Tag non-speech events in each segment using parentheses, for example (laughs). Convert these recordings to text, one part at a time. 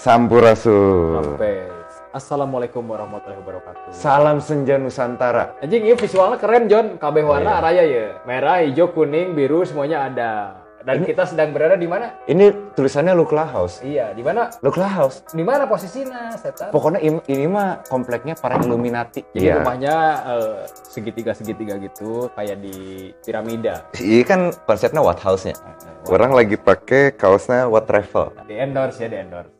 Sampurasun. Sampai. Assalamualaikum warahmatullahi wabarakatuh. Salam senja Nusantara. Anjing ini visualnya keren John. KB warna raya ya. Merah, hijau, kuning, biru semuanya ada. Dan kita sedang berada di mana? Ini tulisannya Lukla House. Iya, di mana? Lukla House. Di mana posisinya? Setan. Pokoknya ini mah kompleknya para Illuminati. Jadi Iya. rumahnya eh, segitiga-segitiga gitu, kayak di piramida. Ini kan konsepnya What House-nya. Orang lagi pakai kaosnya What Travel. Di endorse ya, di endorse.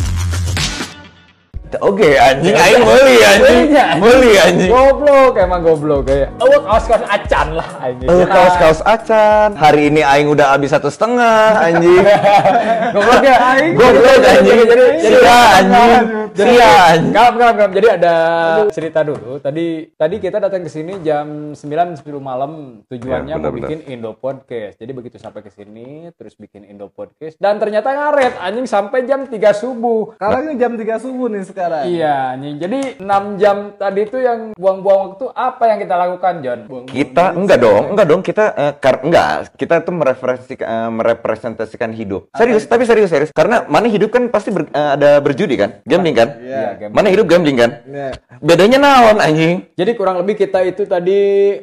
Oke, anjing aing meuli anjing. Meuli anjing. Goblok, emang goblok kayak. Oh, kaos-kaos acan lah anjing. Eh, kaos-kaos acan. Hari ini aing udah habis satu setengah anjing. (laughs) Goblok ya aing. Goblok anjing. Jadi jadi Sia anjing. Jadi anjing. Kalem, kalem, kalem. Jadi ada cerita dulu. Tadi tadi kita datang ke sini jam 9 10 malam. Tujuannya Ya, mau benar-benar. bikin Indo Podcast. Jadi begitu sampai ke sini terus bikin Indo Podcast dan ternyata ngaret anjing sampai jam 3 subuh. Sekarang ini jam 3 subuh nih sekarang. Iya, anjing. Jadi 6 jam tadi itu yang buang-buang waktu apa yang kita lakukan, John? Kita enggak dong, enggak dong. Kita eh, kar- enggak, kita tuh merepresentasikan, eh, merepresentasikan hidup. Serius, tapi serius serius. Karena mana hidup kan pasti ber- eh, ada berjudi kan, gambling kan. Iya, game. Mana hidup gambling kan. Iya. Bedanya naon anjing? Jadi kurang lebih kita itu tadi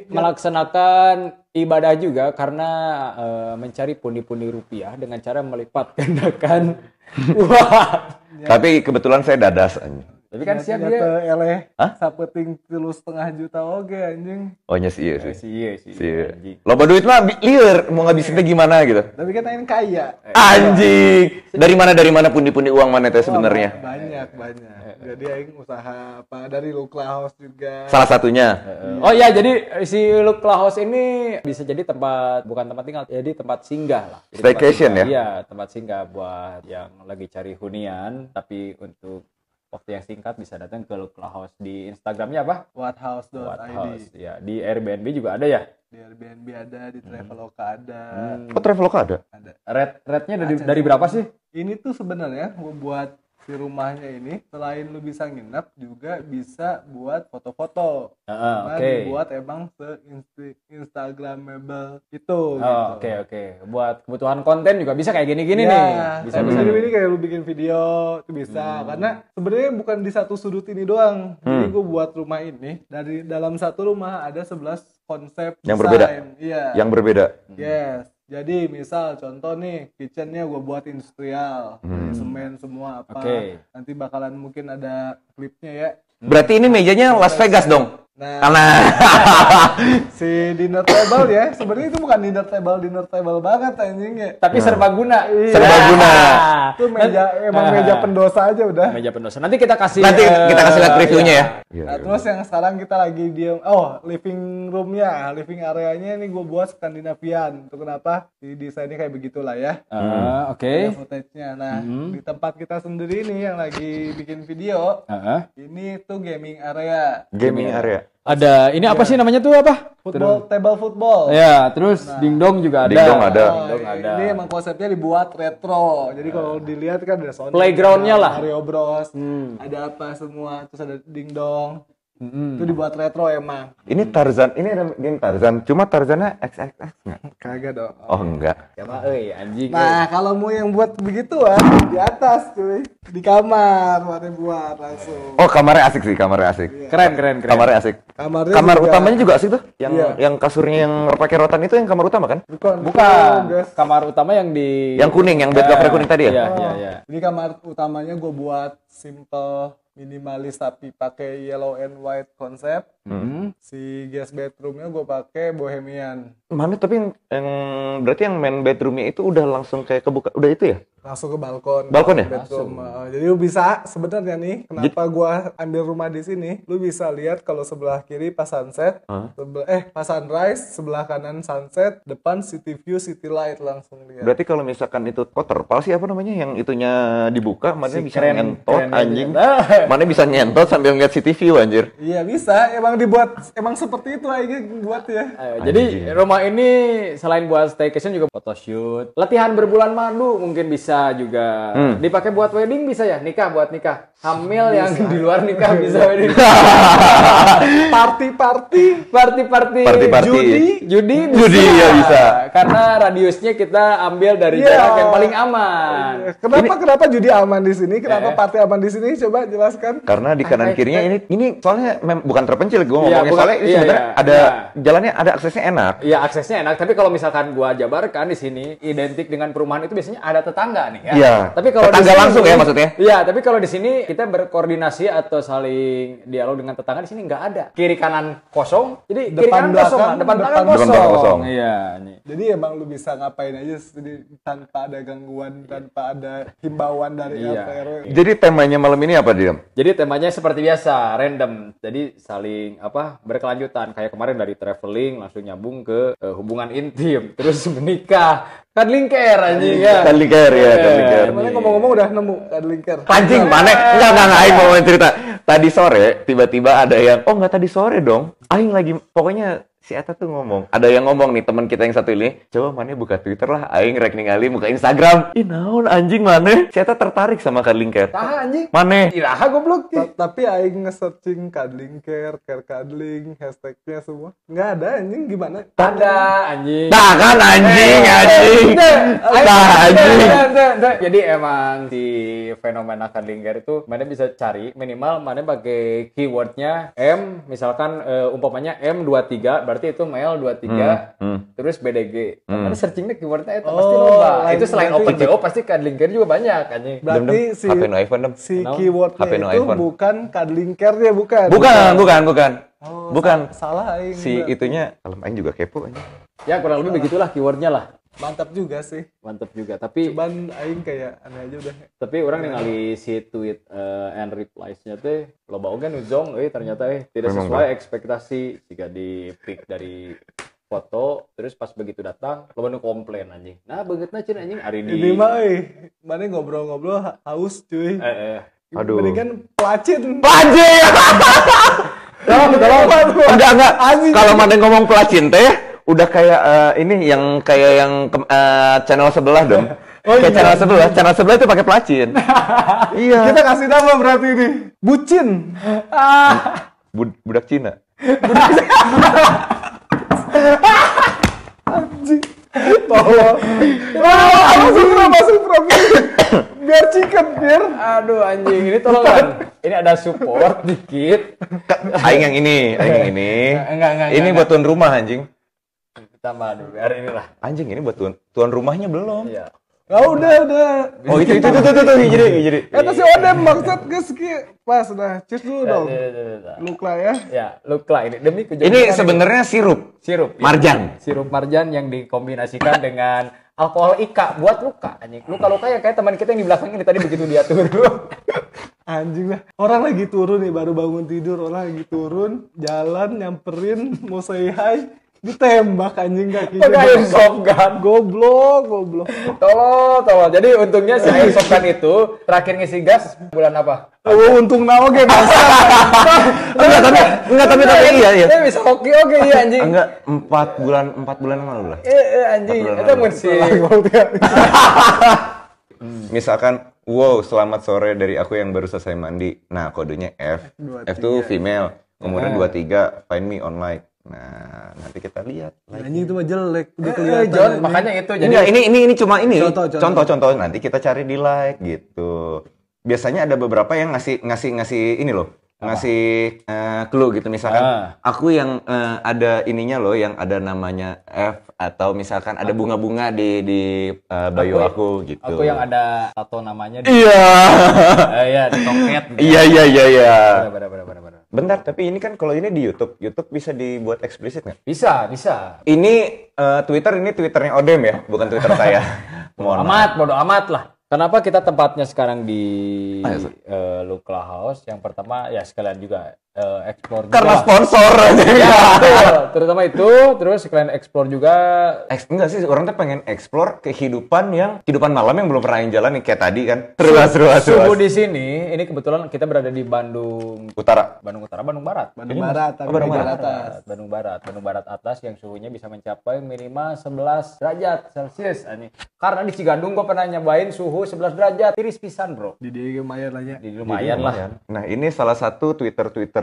melaksanakan ibadah juga karena eh, mencari pundi-pundi rupiah dengan cara melipat (laughs) gandakan (laughs) uang. Tapi kebetulan saya dadas. Tapi kan siap Ternyata dia. eleh Hah? sapeting tilu setengah juta oke anjing. Oh nya sih iya sih. Iya sih. Sih. anjing. Loba duit mah liur, mau ngabisinnya gimana gitu. Tapi kan aing kaya. Anjing. Dari mana dari mana pundi-pundi uang mana teh sebenarnya? Wah, banyak banyak. Jadi aing usaha apa dari Lukla House juga. Salah satunya. Oh ya, jadi si Look House ini bisa jadi tempat bukan tempat tinggal, jadi tempat singgah lah. Jadi tempat Staycation singgah. ya? Iya, tempat singgah buat yang lagi cari hunian, tapi untuk waktu yang singkat bisa datang ke Look House di Instagramnya apa? What Whathouse.id. House. Ya, di Airbnb juga ada ya. Di Airbnb ada, di Traveloka ada. Oh Traveloka ada? Ada. Red rate-nya dari, dari berapa sih? Ini tuh sebenarnya gua buat si rumahnya ini selain lu bisa nginep juga bisa buat foto-foto. Heeh, Nah, oke. dibuat emang se Instagramable gitu. Oh, oke oke. Buat kebutuhan konten juga bisa kayak gini-gini Ya, nih. Bisa bisa. begini ini kayak lu bikin video itu bisa karena sebenarnya bukan di satu sudut ini doang. Jadi gue buat rumah ini dari dalam satu rumah ada 11 konsep Yang desain. berbeda? Iya. Yang berbeda. Yes. Jadi misal contoh nih kitchennya gue buat industrial, dari semen semua apa. Oke. Nanti bakalan mungkin ada klipnya ya. Berarti ini mejanya Las Vegas dong. Nah, Karena (laughs) si dinner table ya, sebenarnya itu bukan dinner table dinner table banget anjing ya. Tapi serbaguna. Serbaguna. Itu meja emang Ah. meja pendosa aja udah. Meja pendosa. Nanti kita kasih nanti eh, kita kasih lihat reviewnya ya. iya. Nah, terus yang sekarang kita lagi di oh living roomnya, living areanya ini gue buat Skandinavian. Itu kenapa? Di desainnya kayak begitulah ya. Ah, oke. Ada footage-nya. Nah, di tempat kita sendiri nih yang lagi bikin video, Heeh. ini tuh gaming area. Gaming area. Ada ini apa sih namanya tuh apa? Football, table football. Ya, terus dingdong juga ada. Dingdong ada. Oh, Dingdong ada. Ini emang konsepnya dibuat retro. Jadi kalau dilihat kan ada Sonic, Playground-nya lah. Mario Bros. Ada apa semua, terus ada dingdong. Mm-mm. Itu dibuat retro emang. Ini Tarzan, ini ada game Tarzan. Cuma Tarzannya XXX nggak? Kagak dong. Oh enggak. Siapa euy anjing. Nah, kalau mau yang buat begituan di atas cuy. Di kamar mana buat langsung. Oh kamarnya asik sih, kamarnya asik. Keren keren keren. Kamarnya asik. Kamarnya Kamar juga- utamanya juga asik tuh. Yang Iya. yang kasurnya yang pakai rotan itu yang kamar utama kan? Bukan, Bukan. guys. Kamar utama yang di Yang kuning, yang bed cover kuning tadi ya? Iya, iya, iya. Jadi kamar utamanya gue buat simple minimalis tapi pakai yellow and white konsep. Hmm. Si guest bedroomnya gue pakai bohemian. Mana tapi yang, yang berarti yang main bedroomnya itu udah langsung kayak kebuka, udah itu ya? Langsung ke balkon. Balkon ya? Bedroom. Uh, jadi lu bisa sebenarnya nih kenapa gua ambil rumah di sini, lu bisa lihat kalau sebelah kiri pas sunset, sebelah eh pas sunrise, sebelah kanan sunset, depan city view, city light langsung lihat. Berarti kalau misalkan itu kotor, sih apa namanya yang itunya dibuka, mana Si bisa keren- nyentot keren anjing. aja. (laughs) Mana bisa nyentot sambil ngeliat city view anjir. Iya bisa, emang dibuat emang seperti itu aja buat ya. Eh, jadi rumah ini selain buat staycation juga photoshoot, latihan berbulan madu mungkin bisa bisa juga. Hmm. Dipakai buat wedding bisa ya? Nikah buat nikah. Hamil yang di luar nikah bisa wedding. (laughs) Party-party. Party-party. Party-party. Judi. Judi bisa. Judi, ya bisa. Karena radiusnya kita ambil dari Iya. jarak yang paling aman. Kenapa kenapa judi aman di sini? Kenapa Eh. party aman di sini? Coba jelaskan. Karena di kanan kirinya ini ini soalnya mem- bukan terpencil gue ngomongnya bukan- soalnya ini iya, sebenarnya iya, ada iya. jalannya ada aksesnya enak. Iya aksesnya enak, tapi kalau misalkan gua jabarkan di sini identik dengan perumahan itu biasanya ada tetangga nih ya. Iya. Tapi kalau di Tetangga sini- langsung ya maksudnya? Iya, tapi kalau di sini kita berkoordinasi atau saling dialog dengan tetangga di sini nggak ada. Kiri kanan kosong, jadi kiri Depan kanan kosong, belakang, depan belakang depan kosong. belakang kosong. Iya, nih. Jadi emang lu bisa ngapain aja jadi tanpa ada gangguan, tanpa ada himbauan dari Iya. RT RW. Jadi temanya malam ini apa Diam? Jadi temanya seperti biasa, random. Jadi saling apa berkelanjutan. Kayak kemarin dari traveling langsung nyambung ke eh, hubungan intim, terus menikah. Kan lingker anjing ya. Cuddling care, ya, Iya, cuddling care. Gimana ngomong-ngomong udah nemu linker. Anjing mana? Enggak enggak enggak aing mau cerita. Tadi sore tiba-tiba ada yang oh enggak tadi sore dong. Aing lagi pokoknya si Eta tuh ngomong. Ada yang ngomong nih teman kita yang satu ini, coba mana buka Twitter lah, aing rek ningali buka Instagram. Ih naon anjing mana? Si Eta tertarik sama cuddling care. Tah anjing. Mana? Iraha goblok. Ta- Tapi aing nge-searching cuddling care, care cuddling, hashtagnya semua. Nggak ada anjing gimana? Ada anjing. Nah kan anjing anjing. Nah anjing. Jadi emang si fenomena cuddling care itu mana bisa cari minimal mana pakai keywordnya M misalkan eh, umpamanya M23 berarti itu male 23 Hmm, hmm. terus BDG. Hmm. Mana searchingnya keywordnya itu Oh, pasti lain Itu selain berarti- OpenGO pasti cuddling care juga banyak anjing. Berarti si HP no iPhone dem. si Kenapa? keywordnya HP no itu iPhone. bukan cuddling care-nya bukan. Bukan, bukan, bukan. Oh, Bukan. sa- Salah aing. Si Bener. itunya kalau aing juga kepo anjing. Ya kurang lebih begitulah keywordnya lah. Mantap juga sih. Mantap juga. Tapi Cuman aing kayak aneh aja udah. tapi orang ningali si tweet eh, and replies-nya teh loba oge nu zong euy ternyata eh tidak Memang, sesuai ekspektasi jika di pick dari foto terus pas begitu datang loba nu komplain anjing nah begitu cina anjing hari di Ini mah eh mana ngobrol-ngobrol ha- haus cuy. eh, eh. Aduh. Mendingan pelacin. Anjing. (laughs) Tolong, tolong. Enggak, enggak. Kalau mana ngomong pelacin teh udah kayak eh, ini yang kayak yang ke- eh, channel sebelah dong. Oh, kayak iya. channel sebelah, channel sebelah itu pakai pelacin. (laughs) iya. Kita kasih nama berarti ini. Bucin. (laughs) Bud- budak Cina. Tolong. Ah, masuk pro, masuk pro. Biar chicken, biar. aduh anjing ini tolongan ini ada support dikit Aing yang ini, aing yang ini. Enggak, enggak, Ini enggak, buat tuan rumah anjing. Tambah dulu biar inilah Anjing ini buat tuan tuan rumahnya belum. iya Ah, udah, udah. Oh itu itu itu itu itu, itu jadi jadi. Kata si Odem maksud guys ki pas dah. Cheers dulu dong. Ya, ya, ya, ya. Lu lah ya. ya look lah ini demi kejujuran Ini sebenarnya sirup. sirup ya. Marjan. sirup marjan yang dikombinasikan (laughs) dengan alkohol ika buat luka anjing luka-luka ya kayak teman kita yang di belakang ini tadi begitu dia turun (laughs) Anjing lah. Orang lagi turun nih, baru bangun tidur. Orang lagi turun, jalan, nyamperin, mau say hi. Ditembak anjing kakinya. pakai airsoft gun Goblok, goblok. tolong tolong jadi untungnya si airsoft gun itu terakhir ngisi gas bulan apa Oh, untung nawa ge bangsa. (laughs) Enggak tapi enggak tapi tapi iya iya. Dia bisa oke oke iya anjing Enggak empat bulan empat bulan yang lalu lah. eh, eh anjing itu mun si Misalkan, wow, selamat sore dari aku yang baru selesai mandi. Nah, kodenya F. F itu female. Umurnya Ah. 23, find me online. Nah, nanti kita lihat. Anjing itu mah jelek, udah Eh, kelihatan. John anjing. makanya itu jadi Enggak, ini ini ini cuma ini. Contoh, contoh. Contoh-contoh nanti kita cari di like gitu. Biasanya ada beberapa yang ngasih ngasih ngasih ini loh. Ngasih eh, clue gitu misalkan Ah. aku yang eh, ada ininya loh yang ada namanya F atau misalkan ada bunga-bunga di di eh, bio aku, gitu. aku yang ada tato namanya di Iya. eh, ya di toket (laughs) Iya iya iya iya. Bentar, tapi ini kan kalau ini di YouTube, YouTube bisa dibuat eksplisit nggak? bisa bisa Ini eh, Twitter ini Twitternya Odem ya, bukan Twitter (laughs) saya. Mohon amat bodo amat lah kenapa kita tempatnya sekarang di Ah, ya, Sir. eh, Lukla House yang pertama ya sekalian juga eh, explore Karena juga. sponsor aja. (laughs) ya, betul. terutama itu terus kalian explore juga Eks- enggak sih, orang tuh pengen explore kehidupan yang kehidupan malam yang belum pernah yang jalan nih kayak tadi kan. Terus terus suhu terus. di sini ini kebetulan kita berada di Bandung Utara. Bandung Utara Bandung Barat Bandung Barat tapi Oh, Bandung Barat. atas Barat, Bandung Barat, Bandung Barat atas yang suhunya bisa mencapai minimal 11 derajat Celcius ani. Karena di Cigadung gue pernah nyobain suhu 11 derajat, tiris pisan, Bro. di dia lumayan lah ya Di lumayan lah. Nah ini salah satu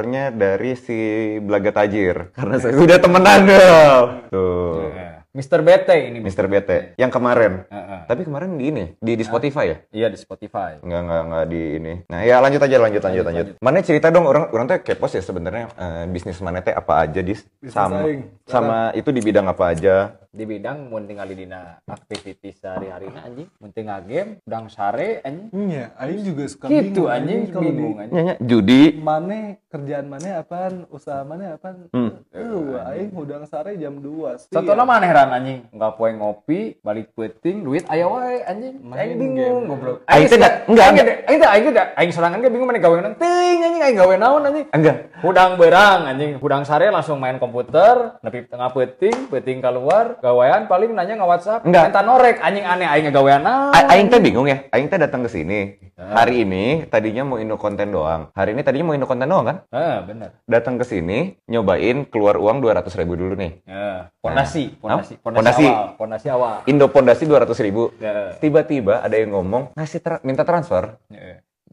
twitter-twitternya dari si Belaga Tajir. Karena saya sudah temenan dong. Tuh. Eh, Mr. BT ini. Mr. BT. Yang kemarin. Heeh. Tapi kemarin di ini, di, di Spotify ya? Iya di Spotify. Enggak, enggak, enggak di ini. Nah, ya lanjut aja, lanjut, lanjut, lanjut. Mana cerita dong, orang orang tuh kepo ya sebenarnya eh, bisnis mana teh apa aja dis sama sama itu di bidang apa aja? Di bidang mun tinggal di dina aktivitas sehari-hari anjing, mun tinggal game, udang sare anjing. iya aing juga suka Gitu bingung anjing, kalau di bingung anjing. Judi. mana kerjaan mana apaan usaha mana apaan Hmm. uh aing udang sare jam 2 Contohnya mana heran anjing, nggak poe ngopi, balik puting, duit aya wae anjing. Aing bingung game. goblok. Aing teh da- enggak, Aing aing teh aing teh aing sorangan ge bingung mana gawe naon teuing anjing aing gawe naon anjing. Enggak. Hudang berang anjing, hudang sare langsung main komputer, nepi tengah peuting, peuting keluar, gawean paling nanya nge WhatsApp. Enggak. Minta norek anjing aneh aing. A- Aing teh bingung ya. Aing teh datang ke sini. Hari ini tadinya mau indo konten doang. Hari ini tadinya mau indo konten doang kan? Ah, bener. Datang ke sini, nyobain keluar uang 200 ribu dulu nih. Ya, pondasi, pondasi, Hah? pondasi, Pondasi. awal, pondasi awal. Indo pondasi 200 ribu. Ya, Tiba-tiba ada yang ngomong ngasih tra- minta transfer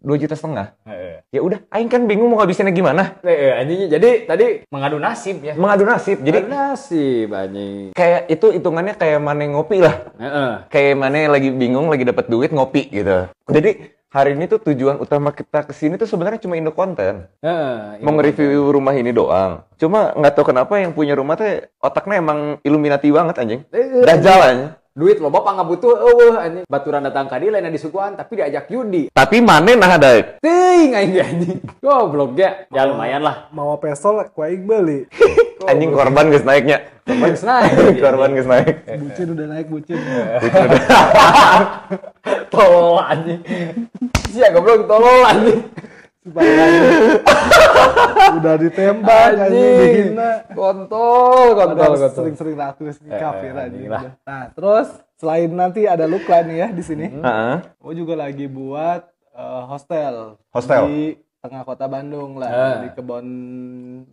2 juta setengah. ya. Ya udah, Aing kan bingung mau ngabisinnya gimana. Eh, eh, anjing jadi tadi mengadu nasib ya. Mengadu nasib. Jadi Mengadu nasib anjing. kayak itu hitungannya kayak mana ngopi lah. Heeh. Kayak mana lagi bingung lagi dapat duit ngopi gitu. Jadi hari ini tuh tujuan utama kita ke sini tuh sebenarnya cuma indo konten. Heeh. Mau nge-review rumah ini doang. Cuma nggak tahu kenapa yang punya rumah teh otaknya emang Illuminati banget anjing. Eh, Dajjal aja. Duit lo bapak nggak butuh, eueuh anjing. Baturan datang ka dieu lain di sukuan tapi diajak judi. Tapi mana nah ada. Teuing aing anjing. Goblok ya. Ya lumayan lah. mau pistol ku aing beli (laughs) Anjing korban guys naiknya. Korban naik. (laughs) korban guys naik. bucin udah naik bucin (laughs) Tolol anjing. Sia goblok tolol anjing. (laughs) Udah ditembak anjing Kontol, kontol, sering-sering ratus Eh, kafir eh, anjing. Nah, terus selain nanti ada Lukla nih ya di sini. Heeh. Gue juga lagi buat eh, hostel. Hostel? di tengah kota Bandung lah, Ah. di kebon.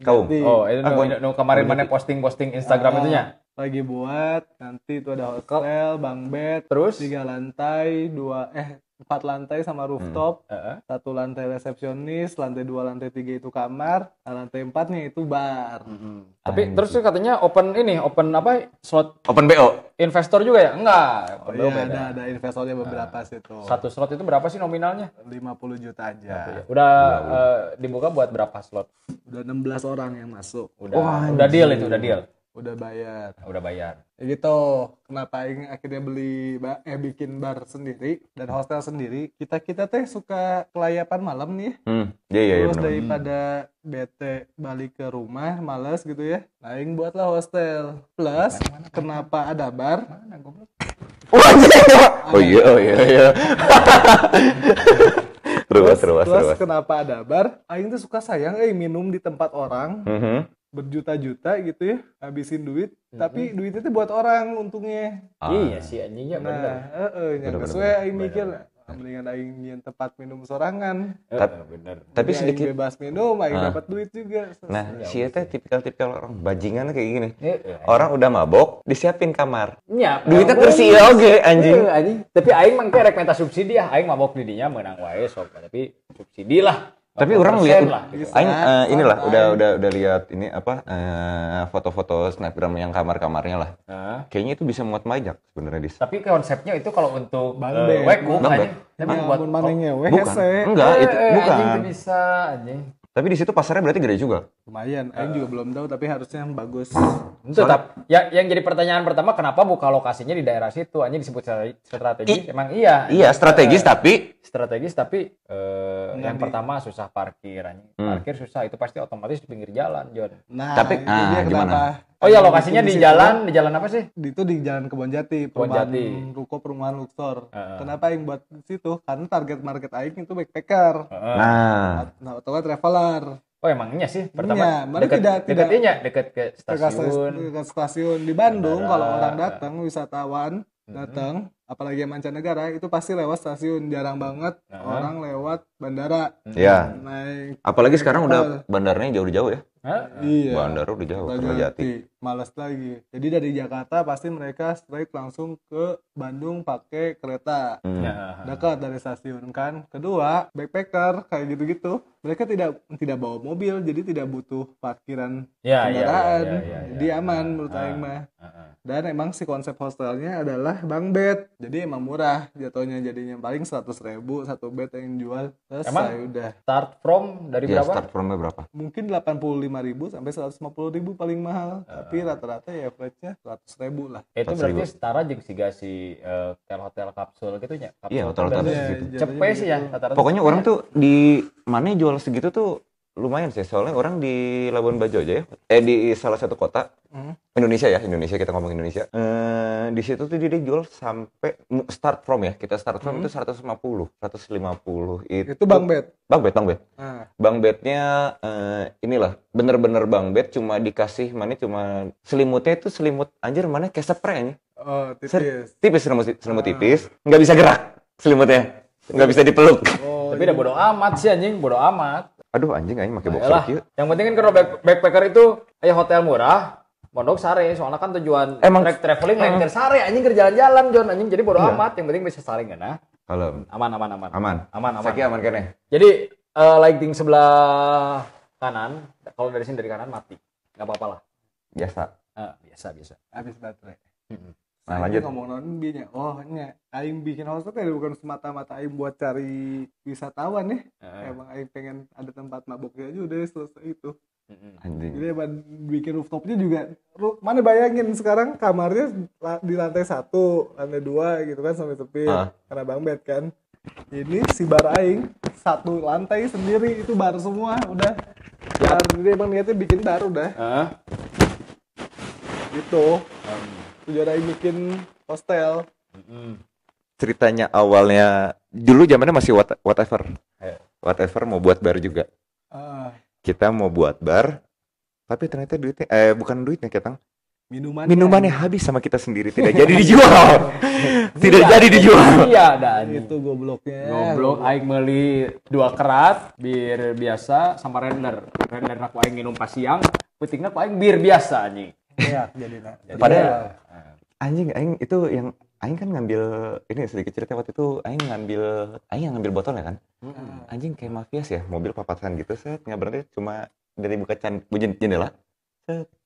Jati. Oh, itu nu- nu kemarin mana posting-posting Instagram Ah, itunya. Lagi buat nanti itu ada hostel, bang bed, Terus? tiga lantai, dua eh empat lantai sama rooftop, Heeh. satu lantai resepsionis, lantai dua, lantai tiga itu kamar, nah, lantai empatnya itu bar. Tapi terus tuh katanya open ini, open apa? Slot Open BO. investor juga ya? Enggak. Oh iya beda. ada ada investornya beberapa situ. Satu slot itu berapa sih nominalnya? 50 juta aja. Udah eh, dibuka buat berapa slot? Udah 16 orang yang masuk. Udah udah deal itu, udah deal. Udah bayar. Udah bayar. Ya gitu. Kenapa Aing akhirnya beli eh bikin bar sendiri dan hostel sendiri? Kita kita teh suka kelayapan malam nih. Hmm. Iya iya iya. Terus bener. daripada bete balik ke rumah males gitu ya. Nah, Aing buatlah hostel. Plus kenapa ada bar? Mana goblok? Oh, oh iya oh iya iya. (laughs) terus terus plus terus. kenapa ada bar? Aing tuh suka sayang eh minum di tempat orang Mhm. Berjuta-juta gitu ya, habisin duit, tapi duitnya tuh buat orang untungnya. Ah. Iya sih anjingnya bener. Nah, heeh, yang sesuai aing mikir, ah, mendingan aing nyian tempat minum sorangan. Heeh, bener. Tapi Jadi sedikit bebas minum, aing Ah. dapat duit juga. Nah, si teh tipikal-tipikal orang bajingan kayak gini. Heeh. Orang udah mabok, disiapin kamar. Nya, Duitnya tersial oge anjing. Anjing. Tapi aing mah kerek minta subsidi ya, aing mabok di dinya menang wae sok, tapi subsidi lah. Tapi 40% orang lihat lah gitu. aing eh, inilah udah udah udah lihat ini apa eh, foto-foto snapgram yang kamar-kamarnya lah. Nah, Kayaknya itu bisa muat pajak sebenarnya dis. tapi konsepnya itu kalau untuk Bang eh, Bek. weku Bang anjing. Bek. Tapi Ya, buat manehnya weh Bukan. Enggak, itu Eh, bukan. Anjing itu bisa anjing. Tapi di situ pasarnya berarti gede juga. Lumayan, aing juga belum tahu tapi harusnya bagus. Itu tap, ya, yang jadi pertanyaan pertama kenapa buka lokasinya di daerah situ? Anjing disebut strate- strategis. Emang iya. Iya, strategis tapi strategis tapi eh, Nggak yang di- pertama susah parkir anjing. Hmm. Parkir susah itu pasti otomatis di pinggir jalan, John. Nah, Tapi- itu ah, dia gimana? kenapa Oh iya aing lokasinya di situ. jalan, di jalan apa sih? Di itu di Jalan Kebon Jati, Kebon perumahan Jati. ruko perumahan Luxor. Heeh. Kenapa aing buat di situ? Karena target market aing itu backpacker. Heeh. nah, Nah, atau nggak traveler. Oh emangnya sih Iya, pertama mana deket, tidak- deket tidak- inya, deket ke stasiun. dekat stasiun di Bandung Bandara. kalau orang datang wisatawan datang apalagi yang mancanegara itu pasti lewat stasiun jarang banget Nah. orang lewat bandara Ya. naik Apalagi sekarang udah bandaranya jauh-jauh ya. Hah? iya Bandara udah jauh, Kertajati. Kertajati. Males lagi. Jadi dari Jakarta pasti mereka straight langsung ke Bandung pakai kereta. Hmm. Nah, Dekat dari stasiun kan. Kedua, backpacker kayak gitu-gitu. Mereka tidak tidak bawa mobil, jadi tidak butuh parkiran ya, ya, kendaraan. ya, ya, ya, Jadi ya. aman menurut Ah. Aing mah. Ah, ah. Dan emang si konsep hostelnya adalah bang bed. Jadi emang murah jatuhnya jadinya paling 100 ribu satu bed yang jual. Selesai Emang? udah. Start from dari Ya, berapa? start from berapa? Mungkin 85 ribu sampai 150 ribu paling mahal. Ah. Tapi rata-rata ya average-nya 100 ribu lah. Itu 4.000. berarti setara jeung siga si eh, hotel-hotel kapsul gitu. Kapsul Iya, berarti Gitu. jatuhnya Cepet sih ya rata-rata. Pokoknya cepet orang ya. tuh di mana jual segitu tuh lumayan sih. Soalnya orang di Labuan Bajo aja ya. Eh di salah satu kota Hmm. Indonesia ya, Indonesia kita ngomong Indonesia. Eh di situ tuh dia jual sampai start from ya. Kita start from Hmm. itu 150, 150 itu. Itu bang bed. Bang bed, bang bed. Nah, Bang bednya eh, inilah bener-bener bang bed cuma dikasih mana cuma selimutnya itu selimut anjir mana kayak spray oh Ser- tipis. tipis selimut selimut Ah. tipis nggak bisa gerak selimutnya nggak bisa dipeluk Oh, Tapi udah bodo amat sih anjing, bodo amat. Aduh anjing anjing pakai boxer Ayolah. kieu. Yang penting kan kalau back- backpacker itu aya hotel murah, mondok sare soalnya kan tujuan Emang- trek traveling lain ke sare anjing ke jalan-jalan Jon anjing jadi bodo Iya. amat yang penting bisa kan nah. kalau Aman aman aman. aman Aman aman. Saki aman kan ya Jadi eh, lighting sebelah kanan, kalau dari sini dari kanan mati. nggak apa-apa lah. biasa Eh, biasa biasa. habis baterai. Nah, Nah, lanjut. ngomong non nya. Oh, nya aing bikin hostel teh bukan semata-mata aing buat cari wisatawan ya. Eh, Emang aing pengen ada tempat mabuknya aja udah selesai itu. anjing Jadi emang bikin rooftopnya juga. Mana bayangin sekarang kamarnya di lantai satu, lantai dua gitu kan sampai sepi Ah. karena bang bed kan. Ini si bar aing satu lantai sendiri itu bar semua udah. Ya, jadi emang niatnya bikin bar udah Eh, gitu. em, Aing bikin hostel. mm-mm. ceritanya awalnya dulu zamannya masih what- whatever Eh. whatever mau buat bar juga Ah, kita mau buat bar tapi ternyata duitnya eh bukan duitnya ketang minuman minumannya habis sama kita sendiri tidak jadi (laughs) dijual tidak jadi dijual Iya, anjing. itu gobloknya Goblok aing meuli dua kerat bir biasa sama render. Render aku aing minum pas siang, peutingna aku aing bir biasa anjing. Ya jadi nah. Jadi, Padahal- eh, anjing aing itu yang aing kan ngambil ini sedikit cerita waktu itu aing ngambil aing yang ngambil botolnya kan mm-mm. anjing kayak mafias ya mobil papasan gitu set nggak berhenti cuma dari buka can jendela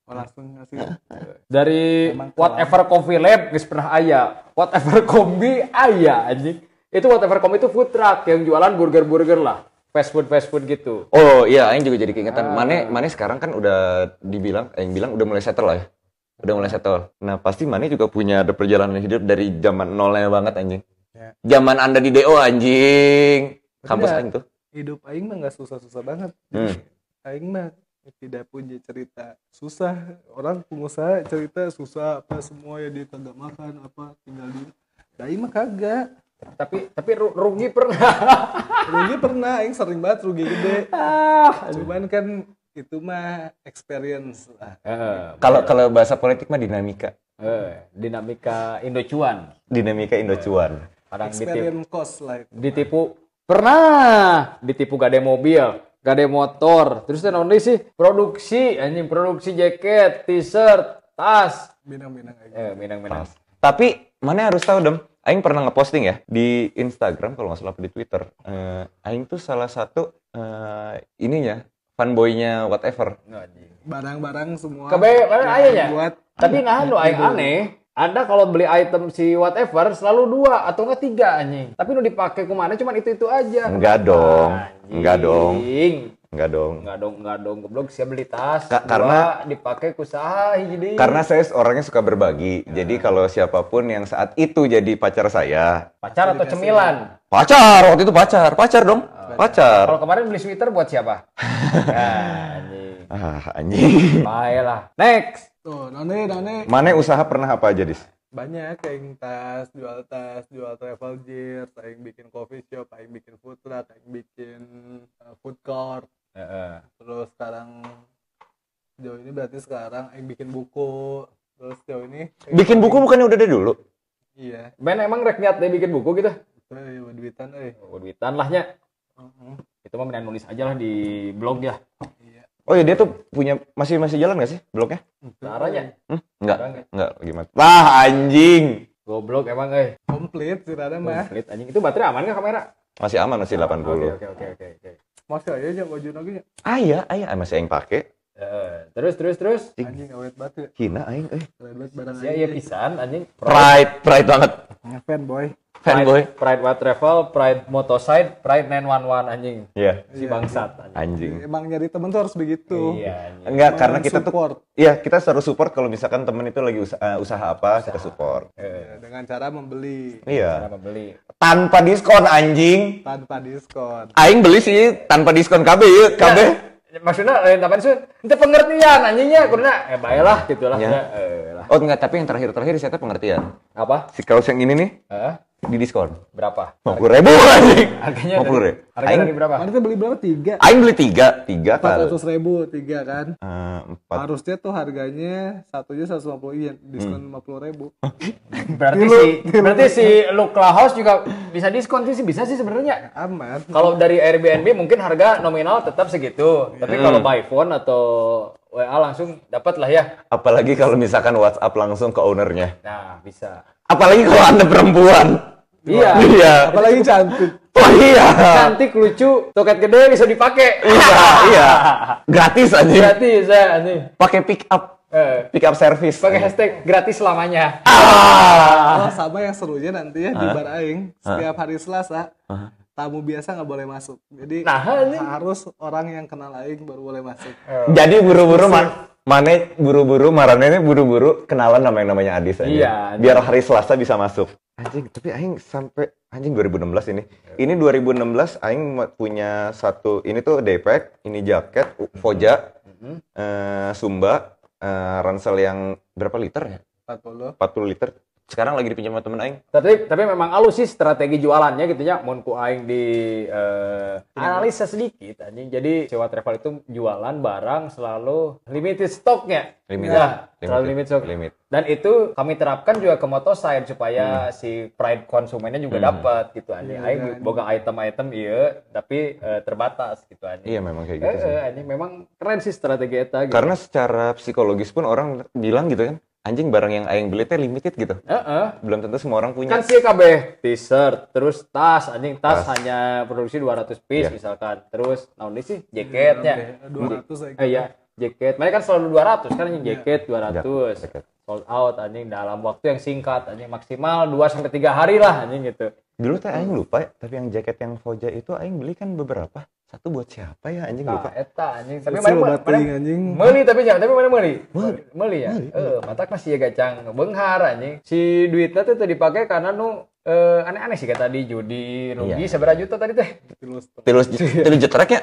Oh, langsung ngasih dari Emang whatever coffee lab geus pernah aya. Whatever kombi aya anjing. Itu whatever kombi itu food truck yang jualan burger-burger lah. Fast food fast food gitu. oh iya aing juga jadi keingetan Ah. Mane Mane sekarang kan udah dibilang aing bilang udah mulai settle lah ya udah mulai settle nah pasti Mane juga punya ada perjalanan hidup dari zaman nolnya banget anjing Ya. zaman anda di DO anjing kampus Tidak. aing tuh hidup aing mah nggak susah-susah banget Hmm. aing mah tidak punya cerita susah orang pengusaha cerita susah apa semua ya dia kagak makan apa tinggal di nah, aing mah kagak Tapi tapi ru- rugi pernah. (laughs) rugi pernah aing sering banget rugi gede ah. cuman kan itu mah experience lah Eh, kalau kalau bahasa politik mah dinamika eh, dinamika Indocuan. dinamika Indocuan Kadang ditipu, experience cost lah itu. ditipu pernah ditipu gak ada mobil, gak ada motor. Terus only sih produksi anjing produksi jaket, t-shirt, tas. binang-binang aing Eh, minang-minang. Tapi mana harus tahu dong, Aing pernah ngeposting ya di Instagram kalau nggak salah di Twitter. Eh, Aing tuh salah satu eh, ininya fanboynya whatever. Anjing. barang-barang semua Kebe, mana yang ayahnya? buat Tapi nah lu aing aneh. Anda kalau beli item si whatever selalu dua atau enggak tiga anjing. Tapi nu dipakai ke mana cuman itu itu aja. Enggak dong, Anjing. enggak dong, enggak dong. Enggak dong, enggak dong. Goblok saya beli tas. Ka- karena- dipakai kusaha hiji deui. Karena saya orangnya suka berbagi. Jadi kalau siapa pun yang saat itu jadi pacar saya, pacar atau cemilan. pacar waktu itu pacar, pacar dong, pacar. Kalau kemarin beli sweater buat siapa? ya, (laughs) anjing. Ah anjing. Baiklah. Next. tuh none none Mana usaha pernah apa aja dis? banyak aing tas jual tas jual travel gear aing bikin coffee shop aing bikin food truck aing bikin uh, food court Heeh. terus sekarang sejauh ini berarti sekarang Aing bikin buku terus sejauh ini Bikin buku bukannya udah dari dulu? iya Men emang rek niat deh bikin buku gitu. itu ya duitan eh Oh, duitan lah nya. Heeh. Itu mah nulis aja lah di blog ya. iya Oh iya dia tuh punya masih masih jalan gak sih blognya? Caranya. Hmm? Enggak. Caranya. Enggak gimana? Wah, anjing. Goblok emang eh. komplit sih ada mah Komplit anjing. Itu baterai aman nggak kamera? Masih aman masih 80. Oke oke oke oke oke. Masih aja aja baju lagi ya Ah iya, ah, iya masih yang pakai. Terus terus terus. anjing awet banget ya Hina aing eh. awet banget barang Ya iya pisan anjing. Pride, pride banget. fanboy Fanboy. Pride, Pride What Travel, Pride Motoside, Pride 911 anjing. Iya, Si bangsat anjing. anjing. emang nyari temen tuh harus begitu Iya anjing. Enggak, Emang karena kita tuh support Iya, kita selalu support kalau misalkan temen itu lagi usaha, eh, usaha apa, kita support. Eh, Ya, dengan cara membeli cara Iya. membeli. Tanpa diskon anjing. tanpa diskon Aing beli sih tanpa diskon KB ya, KB. Maksudnya lain apa sih? Itu pengertian anjingnya, kurna eh baiklah gitu lah. Iya. Ya. Eh, lah. Oh enggak, tapi yang terakhir-terakhir saya pengertian. Apa? Si kaos yang ini nih Eh, di diskon. berapa? 50 ribu anjing. Harganya 50 dari, ribu. harganya Aing, berapa? mana tuh beli berapa tiga Aing beli tiga, tiga empat kali. ratus ribu tiga kan Eh, empat. harusnya tuh harganya satunya 150 yen diskon Hmm. 50 ribu Berarti si berarti si Lukla House juga bisa diskon sih bisa sih sebenarnya. aman Kalau dari Airbnb mungkin harga nominal tetap segitu. Tapi kalau by phone atau WA langsung dapat lah ya. Apalagi kalau misalkan WhatsApp langsung ke ownernya. Nah, bisa. Apalagi kalau anda perempuan. Iya. Iya. apalagi cantik Oh iya. Cantik, lucu, toket gede bisa dipakai. Iya, iya. Gratis aja. Gratis ya anjing. Pakai pick up, Eh, pick up service. pakai hashtag gratis selamanya. Ah. oh, sama yang serunya nanti ya di bar aing setiap hari Selasa tamu biasa nggak boleh masuk jadi Nah, harus orang yang kenal aing baru boleh masuk Jadi buru-buru ma Mane buru-buru, Marane ini buru-buru kenalan nama yang namanya Adis aja. Iya. Biar hari Selasa bisa masuk. Anjing, tapi aing sampai anjing 2016 ini. Ini 2016 aing punya satu ini tuh daypack, ini jaket, u- Voja, eh, Sumba, eh, ransel yang berapa liter ya? 40 40 liter. Sekarang lagi dipinjam sama temen aing. tapi tapi memang halus sih strategi jualannya gitu ya. Mun ku aing di eh, analisa sedikit anjing. Jadi sewa travel itu jualan barang selalu limited stoknya. Limit. Ya, selalu limit stok. Limit. Dan itu kami terapkan juga ke motoside supaya si pride konsumennya juga dapat gitu anjing. Iya, Aing iya. boga item-item iya tapi eh, terbatas gitu anjing. Iya memang kayak Eh, gitu sih. eh, anjing memang keren sih strategi eta gitu. Karena secara psikologis pun orang bilang gitu kan, anjing barang yang aing beli teh limited gitu. Heeh. Belum tentu semua orang punya. kan sih KB t-shirt terus tas anjing tas, Tas. hanya produksi 200 piece Iya. misalkan terus naon sih jaketnya 200 aing eh iya jaket mereka kan selalu 200 kan anjing jaket 200 jaket. sold out anjing dalam waktu yang singkat anjing maksimal 2 sampai 3 hari lah anjing gitu Dulu teh aing lupa ya, tapi yang jaket yang Voja itu aing beli kan beberapa. Satu buat siapa ya anjing nah lupa. eta anjing tapi mana bating, anjing. meuli tapi jangan tapi mana meuli Meuli. meuli ya eh matak masih ya gacang beunghar anjing si duitnya tuh teu dipakai karena nu eh, aneh-aneh sih kayak tadi judi rugi Iya. seberapa juta tadi teh Tilus Terus terus jetrek ya.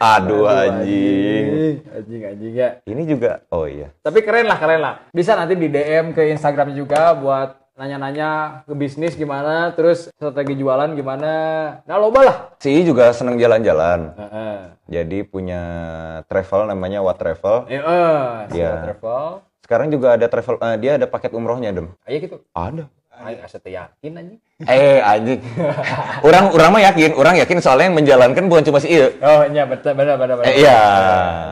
Aduh anjing. anjing anjing ya Ini juga oh iya. tapi keren lah keren lah bisa nanti di DM ke Instagram juga buat nanya-nanya ke bisnis gimana terus strategi jualan gimana nah loba lah Si juga seneng jalan-jalan. Heeh. Jadi punya travel namanya What Travel. Eh, eh, Iya. Siwa travel. Sekarang juga ada travel eh, dia ada paket umrohnya, Dem. Ayo gitu. Ada. Ayo asa teu yakin anjing. Eh anjing. orang orang mah yakin, orang yakin soalnya yang menjalankan bukan cuma si I. Oh, iya betul benar benar benar. Eh, iya.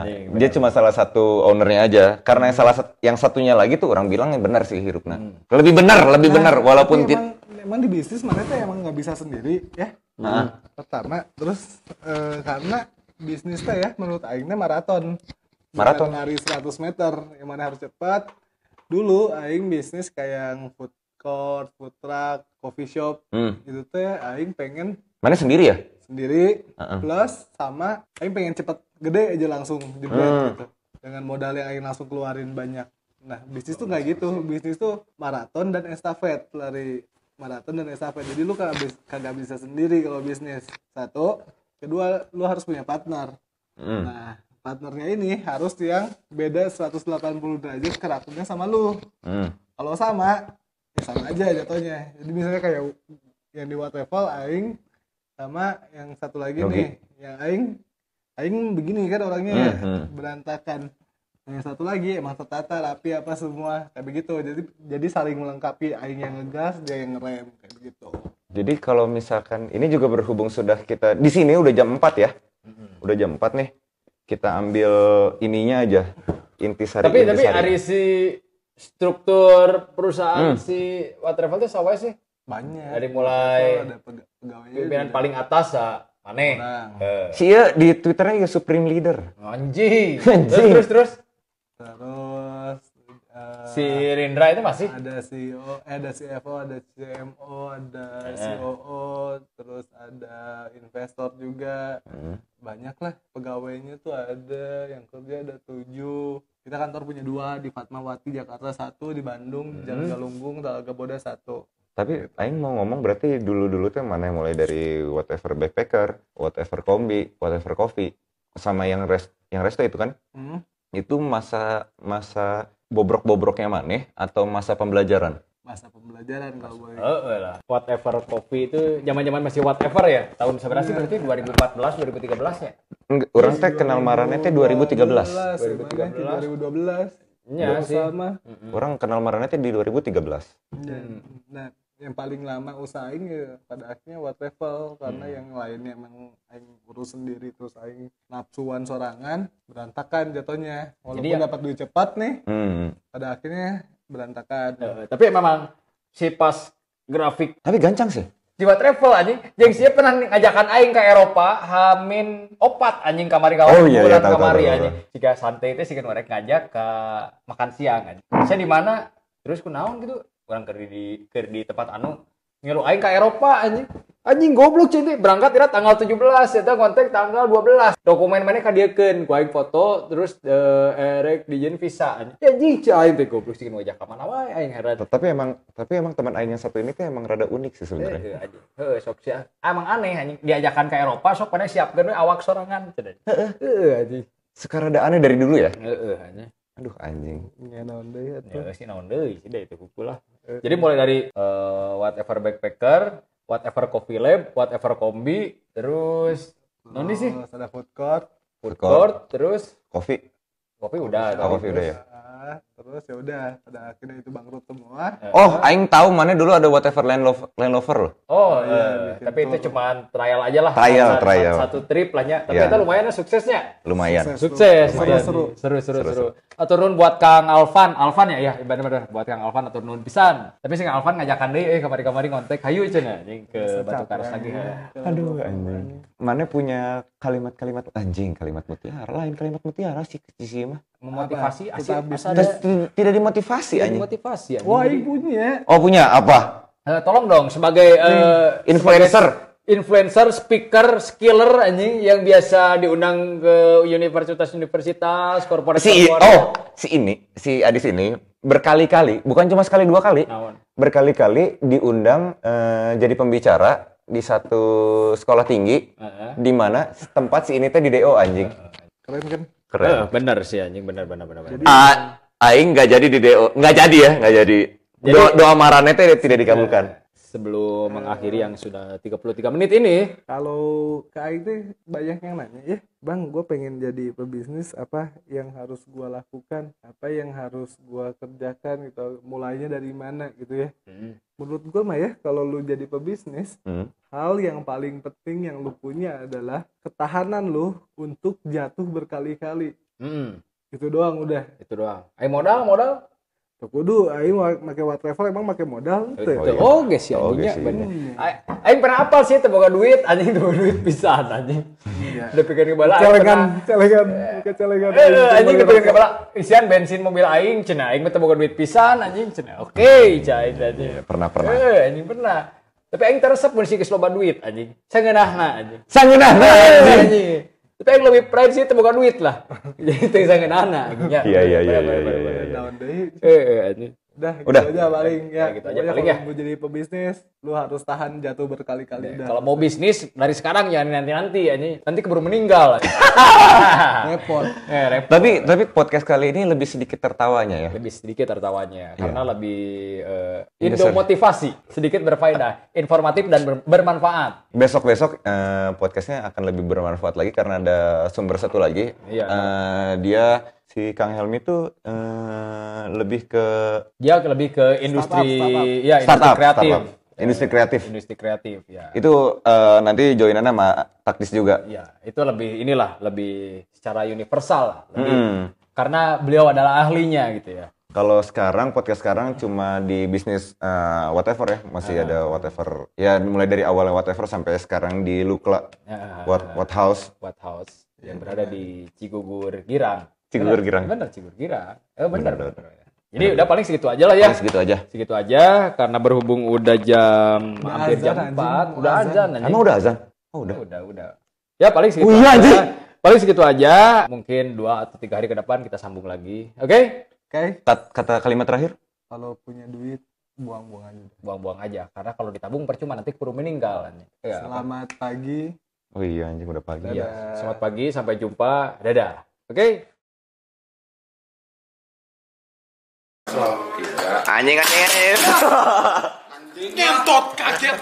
Anjing, Dia cuma salah satu ownernya aja. Karena yang salah sat- yang satunya lagi tuh orang bilang yang benar sih hirupna. Lebih benar, lebih benar walaupun emang, emang di bisnis mana tuh emang nggak bisa sendiri ya Nah. pertama terus eh, karena bisnis teh ya menurut aingnya maraton Maraton. Bukan lari 100 meter yang mana harus cepat dulu aing bisnis kayak yang food court food truck coffee shop Hmm. itu teh aing pengen Mana sendiri ya? sendiri Heeh. plus sama aing pengen cepet gede aja langsung jebret Hmm. gitu dengan modal yang aing langsung keluarin banyak nah bisnis tuh nggak gitu bisnis tuh maraton dan estafet lari maraton dan estafet jadi lu kagak bisa sendiri kalau bisnis satu kedua lu harus punya partner Hmm. nah partnernya ini harus yang beda 180 derajat karakternya sama lu Hmm. kalau sama ya sama aja jatuhnya jadi misalnya kayak yang di What Travel aing sama yang satu lagi Yogi. nih yang aing aing begini kan orangnya Mhm. berantakan yang satu lagi emang tertata rapi apa semua kayak begitu jadi jadi saling melengkapi aing yang ngegas dia yang ngerem kayak begitu Jadi kalau misalkan ini juga berhubung sudah kita di sini udah jam 4 ya. Udah jam 4 nih. Kita ambil ininya aja. Intisari tapi tapi intisari. hari si struktur perusahaan si What Travel itu sawa sih banyak Dari mulai ada pega- pegawainya pimpinan juga paling atas ya aneh. Eh, Si Iya di Twitternya juga Supreme Leader. anjing (laughs) Anjing. terus terus terus terus eh, si Rindra itu masih ada CEO, eh, ada CFO, ada CMO, ada Eh. COO, terus ada investor juga. Hmm. Banyak lah pegawainya tuh ada yang kerja ada tujuh. Kita kantor punya dua di Fatmawati Jakarta satu di Bandung Hmm. Jalan Galunggung Talaga Boda satu. Tapi Aing mau ngomong berarti dulu-dulu tuh yang mana yang mulai dari whatever backpacker, whatever kombi, whatever coffee, sama yang rest, yang resto itu kan, Hmm. itu masa masa bobrok-bobroknya mana atau masa pembelajaran? Masa pembelajaran kalau boleh. Heeh lah. Whatever Coffee itu zaman-zaman masih whatever ya. Tahun seberapa sih berarti 2014 2013 ya? Enggak, orang teh kenal Marane teh 2013. 2013. 2012. Iya sih. Sama. Orang kenal Marane teh di 2013. Dan, nah, yang paling lama usahain ya pada akhirnya what travel karena yang lainnya emang aing urus sendiri terus aing nafsuan sorangan berantakan jatuhnya walaupun Jadi dapat duit cepat nih Hmm. pada akhirnya berantakan Heeh, tapi memang si pas grafik Tapi gancang sih. Jiwa travel anjing, jeung sia pernah ngajakan aing ke Eropa hamin opat anjing kamari kawan Oh, iya, iya, tahu, kamari tahu, tahu, anjing. Jika santai teh sih ngorek ngajak ke makan siang anjing. Saya di mana? Terus ku naon gitu? Orang keur di keur di tempat anu ngilu aing ke Eropa anjing. Anjing goblok cinti berangkat ira tanggal 17 eta kontak tanggal 12. Dokumen mana kadiekeun ku aing foto terus eh, erek dijieun visa anjing. Ya anjing cai aing teh goblok sih ngajak ka mana wae aing heran. Tapi emang tapi emang teman Aing yang satu ini tuh emang rada unik sih sebenarnya. Heeh, anjing. Heeh, sok sia. Emang aneh anjing diajakan ke Eropa sok pada siapkeun we awak sorangan cenah. Heeh, anjing. Sekarang ada aneh dari dulu ya. Heeh, anjing. Aduh anjing. ya naon deui atuh. Ya sih naon deui sih deh itu kuku lah. Jadi mulai dari eh, whatever backpacker, whatever coffee lab, whatever kombi, terus naon di sih? Ada food court Food court. court, terus Kopi. Kopi udah. Oh, tadi. kopi udah ya. Ah, terus ya udah pada akhirnya itu bangkrut semua Oh, Aing tahu mana dulu ada whatever land lover, land lover loh. Oh, iya, eh, bikin tapi itu cuman trial aja lah. Trial, Satu- trial. Satu trip lah nya. Tapi Iya. itu lumayan lah suksesnya. Lumayan. Sukses. Sukses, Seru, iya. seru. seru, seru, Seru, seru. Atau nun buat Kang Alvan, Alvan ya, ya, bener-bener buat Kang Alvan atau nun pisan. Tapi si Kang Alvan ngajakan deh, eh kamari-kamari ngontek, hayu cenah, anjing ke Batu Karas lagi. Aduh anjing. Mana punya kalimat-kalimat anjing, kalimat mutiara. Lain kalimat mutiara sih di sini mah. Memotivasi, Apa? asik, Kita asa ada Tidak- Tidak dimotivasi anjing. motivasi ya. wah aing punya Oh punya apa? tolong dong sebagai eh, Influencer. sebagai influencer, speaker, skiller anjing yang biasa diundang ke universitas-universitas, korporasi Si oh si ini si Adis ini berkali-kali, bukan cuma sekali dua kali, berkali-kali diundang eh, jadi pembicara di satu sekolah tinggi Heeh. di mana tempat si ini teh di DO anjing. keren kan Keren. Eh, bener sih anjing, bener bener bener. bener. A- Aing nggak jadi di DO, nggak jadi ya, nggak jadi. Doa, doa marane teh tidak dikabulkan. Sebelum mengakhiri yang sudah 33 menit ini, kalau ke teh banyak yang nanya ya bang gue pengen jadi pebisnis apa yang harus gue lakukan? Apa yang harus gue kerjakan? Gitu. Mulainya dari mana gitu ya. Menurut gue mah ya kalau lu jadi pebisnis Hmm. hal yang paling penting yang lu punya adalah ketahanan lu untuk jatuh berkali-kali. Hmm, itu doang udah. Itu doang. Ayo modal, modal. Tuh kudu aing make what travel emang make modal teu. Oh, iya. Oh, guys ya, Oh, anjingnya guys, bener. iya. Ay- Aing pernah apa sih teu boga duit, anjing teu duit pisan anjing. Iya. Udah pikir kebala aing celengan celengan bukan celengan Eh, eh, anjing teu pikir kebala isian bensin mobil aing cenah aing teu boga duit pisan anjing cenah. Oke, cai anjing. Pernah pernah. Eh, anjing pernah. Tapi aing teresep mun sih geus loba duit anjing. Sangeunahna anjing. Sangeunah Eh, anjing. Tapi aing lebih pride sih boga duit lah. (laughs) Jadi teu sangeunahna anjing. Ya, Iya iya iya iya bener, iya. Iya. Udah, gitu Udah. aja paling ya. Ya, gitu aja paling kalau ya. mau jadi pebisnis, lu harus tahan jatuh berkali-kali Ya, udah. Kalau mau bisnis dari sekarang ya nanti-nanti ya nanti keburu meninggal. (laughs) repot. eh, repot. Tapi tapi podcast kali ini lebih sedikit tertawanya ya. lebih sedikit tertawanya karena lebih eh, Iya, indo sir. motivasi, sedikit berfaedah, informatif dan ber- bermanfaat. Besok-besok eh, podcastnya akan lebih bermanfaat lagi karena ada sumber satu lagi. Iya. Eh, dia si Kang Helmi tuh eh, lebih ke Dia lebih ke industri startup. ya industri startup, kreatif. startup. Industri kreatif. Industri kreatif ya. Itu eh, nanti joinan sama taktis juga. Ya, itu lebih inilah lebih secara universal lah. Lebih- Hmm. Karena beliau adalah ahlinya gitu ya. Kalau sekarang podcast sekarang cuma di bisnis eh, whatever ya, masih Ah. ada whatever. Ya mulai dari awalnya whatever sampai sekarang di Lukla, Ya, what what house, What House yang berada di Cigugur Girang. Benar, Girang. Benar, Cigugur Girang. Eh, benar. Jadi udah paling segitu aja lah ya. Paling segitu aja. Segitu aja karena berhubung udah jam Udah hampir azan, jam anjing. 4, Mau udah azan. azan anjing. Emang udah azan? Oh udah. Udah, udah. Ya paling segitu. Oh iya, aja. Paling segitu aja. Mungkin dua atau tiga hari ke depan kita sambung lagi. Oke? Oke, Kat- Kata kalimat terakhir? kalau punya duit buang-buang aja. Buang-buang aja. Karena kalau ditabung percuma nanti keburu meninggal. Ya, apa? Selamat pagi. Oh iya anjing udah pagi. Iya. Dadah. Selamat pagi, sampai jumpa. Dadah. Oke? Anjing anjing anjing. Ngentot kaget